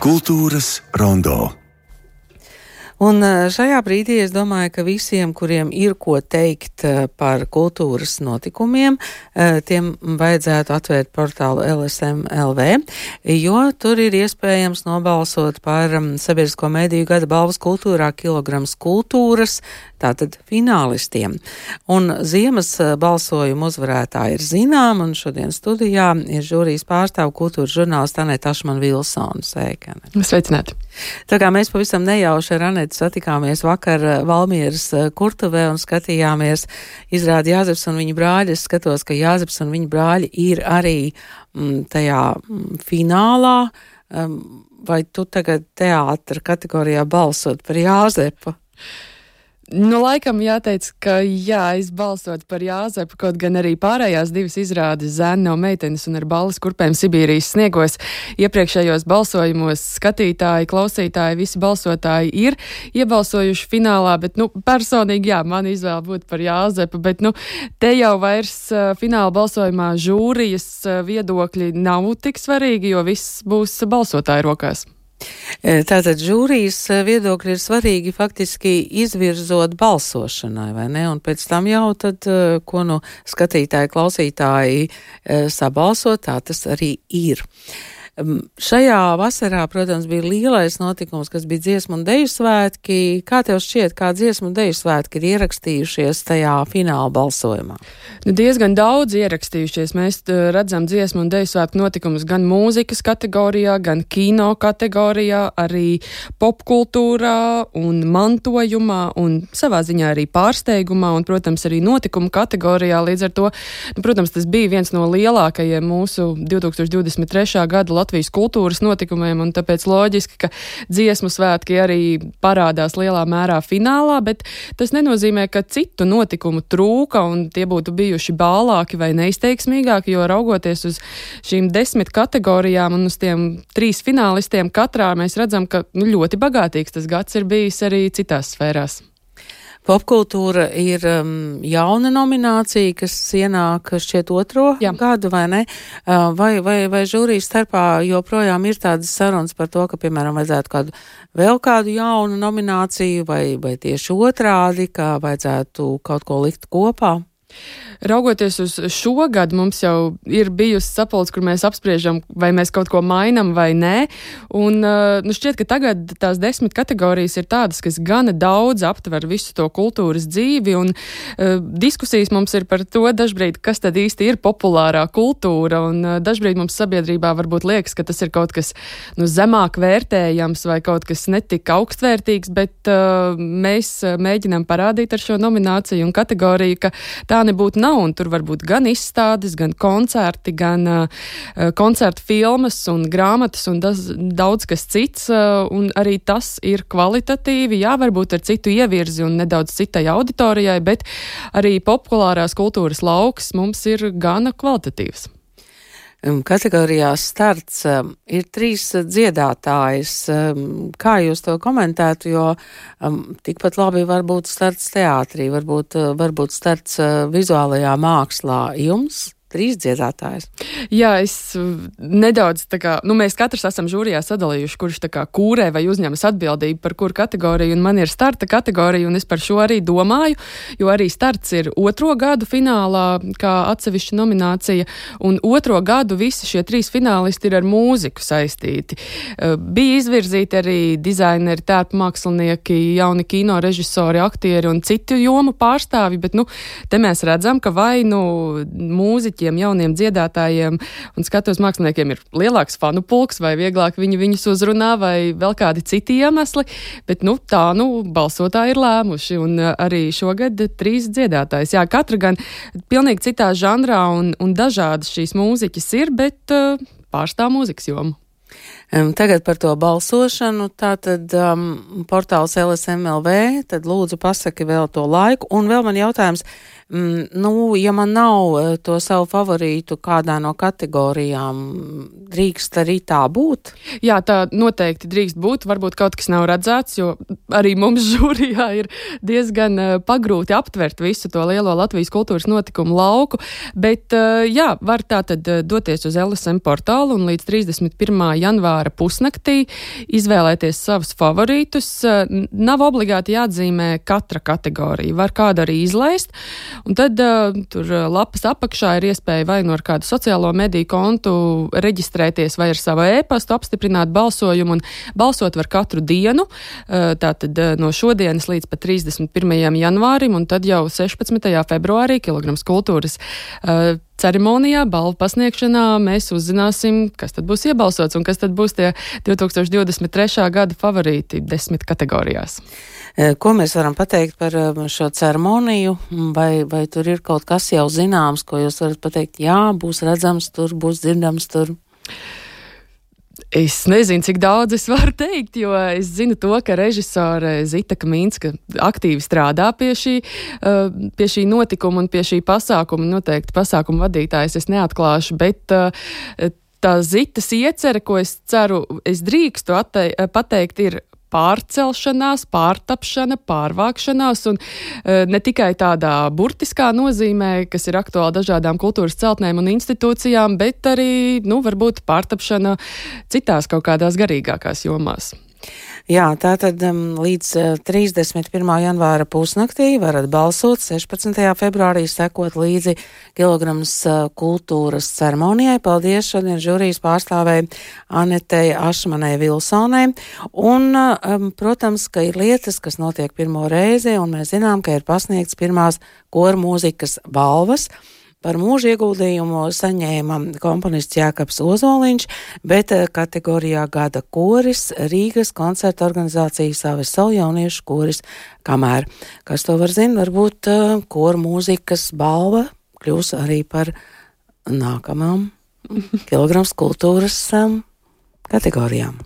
Kultūras rondo. Un šajā brīdī es domāju, ka visiem, kuriem ir ko teikt par kultūras notikumiem, tiem vajadzētu atvērt portālu LSMLV, jo tur ir iespējams nobalsot par sabiedrisko mediju gada balvas kultūrā kilograms kultūras, tātad finālistiem. Un ziemas balsojuma uzvarētāji ir zinām, un šodien studijā ir žūrijas pārstāvu kultūras žurnālists Aneta Ašman. Sveikana! Sveicināti! Tā kā mēs pavisam nejauši ar Anetu satikāmies vakar eh, Valmieras eh, kurtuvē un skatījāmies izrādi Jāzeps un viņa brāļi, es skatos, ka Jāzeps un viņa brāļi ir arī m, mm, tajā m, mm, finālā. Um, vai tu tagad teātra kategorijā balsot par Jāzepu? Nu, laikam jāteic, ka jā, es balsot par Jāzepu, kaut gan arī pārējās divas izrādes Zēna no meitenes un ar balvas kurpēm Sibīrijas sniegos. Iepriekšējos balsojumos skatītāji, klausītāji, visi balsotāji ir iebalsojuši finālā, bet, nu, personīgi, jā, man izvēle būtu par Jāzepu, bet, nu, te jau vairs uh, fināla balsojumā žūrijas uh, viedokļi nav tik svarīgi, jo viss būs balsotāju rokās. Tātad žūrijas viedokļi ir svarīgi faktiski izvirzot balsošanai, vai ne? Un pēc tam jau tad, ko nu skatītāji, klausītāji sabalso, tā tas arī ir. Šajā vasarā, protams, bija lielais notikums, kas bija dziesmu un deju svētki. Kā tev šķiet, kā dziesmu un deju svētki ir ierakstījušies tajā fināla balsojumā? Nu, diezgan daudz ierakstījušies. Mēs redzam dziesmu un deju svētku notikumus gan mūzikas kategorijā, gan kino kategorijā, arī popkultūrā un mantojumā un savā ziņā arī pārsteigumā un, protams, arī notikumu kategorijā. Līdz ar to, nu, protams, tas bija viens no lielākajiem mūsu 2023. gada Latvijas Latvijas kultūras notikumiem, un tāpēc loģiski, ka dziesmu svētki arī parādās lielā mērā finālā, bet tas nenozīmē, ka citu notikumu trūka un tie būtu bijuši bālāki vai neizteiksmīgāki, jo raugoties uz šīm desmit kategorijām un uz tiem trīs finālistiem katrā, mēs redzam, ka nu, ļoti bagātīgs tas gads ir bijis arī citās sfērās. Popkultūra ir um, jauna nominācija, kas ienāk šķiet otro Jā. gadu, vai ne? Uh, vai, vai, vai žūrijas starpā joprojām ir tādas sarunas par to, ka, piemēram, vajadzētu kādu vēl kādu jaunu nomināciju, vai, vai tieši otrādi, kā vajadzētu kaut ko likt kopā? Raugoties uz šo gadu, mums jau ir bijusi sapulce, kur mēs apspriežam, vai mēs kaut ko mainām vai nē. Un, nu, šķiet, ka tagad tās desmit kategorijas ir tādas, kas gana daudz aptver visu to kultūras dzīvi. Un, uh, diskusijas mums ir par to dažbrīd, kas tad īsti ir populārā kultūra. Un, uh, dažbrīd mums sabiedrībā varbūt liekas, ka tas ir kaut kas nu, zemāk vērtējams vai kaut kas netik augstvērtīgs, bet uh, mēs mēģinām parādīt ar šo nomināciju un kategoriju, ka tā nebūtu nav nav, un tur var būt gan izstādes, gan koncerti, gan uh, koncertu filmas un grāmatas un das, daudz kas cits, uh, un arī tas ir kvalitatīvi, jā, varbūt ar citu ievirzi un nedaudz citai auditorijai, bet arī populārās kultūras lauks mums ir gana kvalitatīvs kategorijā starts ir trīs dziedātājs. Kā jūs to komentētu, jo tikpat labi var būt starts teātrī, varbūt, varbūt starts vizuālajā mākslā jums? Trīs dziedātājus. Jā, es uh, nedaudz tā kā, nu, mēs katrs esam žūrijā sadalījuši, kurš tā kā kūrē vai uzņemas atbildību par kuru kategoriju, un man ir starta kategorija, un es par šo arī domāju, jo arī starts ir otro gadu finālā, kā atsevišķa nominācija, un otro gadu visi šie trīs finālisti ir ar mūziku saistīti. Uh, bija izvirzīti arī dizaineri, tērpu mākslinieki, jauni kino režisori, aktieri un citu jomu pārstāvi, bet, nu, te mēs redzam, ka vai, nu, mūziķi mūziķiem, jauniem dziedātājiem un skatos māksliniekiem ir lielāks fanu pulks vai vieglāk viņi viņus uzrunā vai vēl kādi citi iemesli, bet nu tā nu balsotāji ir lēmuši un uh, arī šogad trīs dziedātājs. Jā, katra gan pilnīgi citā žanrā un, un dažādas šīs mūziķis ir, bet uh, pārstāv mūzikas jomu. Tagad par to balsošanu. Tātad um, portāls LSMLV, tad lūdzu pasaki vēl to laiku. Un vēl man jautājums, mm, nu, ja man nav uh, to savu favorītu kādā no kategorijām, drīkst arī tā būt? Jā, tā noteikti drīkst būt. Varbūt kaut kas nav redzēts, jo arī mums žūrijā ir diezgan uh, pagrūti aptvert visu to lielo Latvijas kultūras notikumu lauku. Bet, uh, jā, var tā tad doties uz LSM portālu un līdz 31. janvāra pusnaktī izvēlēties savus favorītus. Nav obligāti jāatzīmē katra kategorija. Var kādu arī izlaist, un tad uh, tur lapas apakšā ir iespēja vai no nu ar kādu sociālo mediju kontu reģistrēties vai ar savu e-pastu apstiprināt balsojumu, un balsot var katru dienu, tātad no šodienas līdz pat 31. janvārim, un tad jau 16. februārī kilograms kultūras uh, ceremonijā, balvu pasniegšanā mēs uzzināsim, kas tad būs iebalsots un kas tad būs tie 2023. gada favorīti desmit kategorijās. E, ko mēs varam pateikt par e, šo ceremoniju? Vai, vai tur ir kaut kas jau zināms, ko jūs varat pateikt? Jā, būs redzams tur, būs dzirdams tur. Es nezinu, cik daudz es varu teikt, jo es zinu to, ka režisore Zita Kaminska aktīvi strādā pie šī, uh, pie šī notikuma un pie šī pasākuma. Noteikti pasākuma vadītājs es neatklāšu, bet uh, tā Zitas iecerē, ko es ceru, es drīkstu pateikt, ir pārcelšanās, pārtapšana, pārvākšanās, un uh, ne tikai tādā burtiskā nozīmē, kas ir aktuāla dažādām kultūras celtnēm un institūcijām, bet arī, nu, varbūt pārtapšana citās kaut kādās garīgākās jomās. Jā, tātad um, līdz uh, 31. janvāra pusnaktī varat balsot, 16. februārī sekot līdzi kilograms uh, kultūras ceremonijai. Paldies šodien žūrijas pārstāvēji Anetei Ašmanai Vilsonai. Un, uh, um, protams, ka ir lietas, kas notiek pirmo reizi, un mēs zinām, ka ir pasniegts pirmās koru mūzikas balvas. Par mūža ieguldījumu saņēma komponists Jākaps Ozoliņš, bet eh, kategorijā gada koris Rīgas koncerta organizācija Saves savu jauniešu koris kamēr. Kas to var zināt, varbūt eh, koru mūzikas balva kļūs arī par nākamām kilograms kultūras um, kategorijām.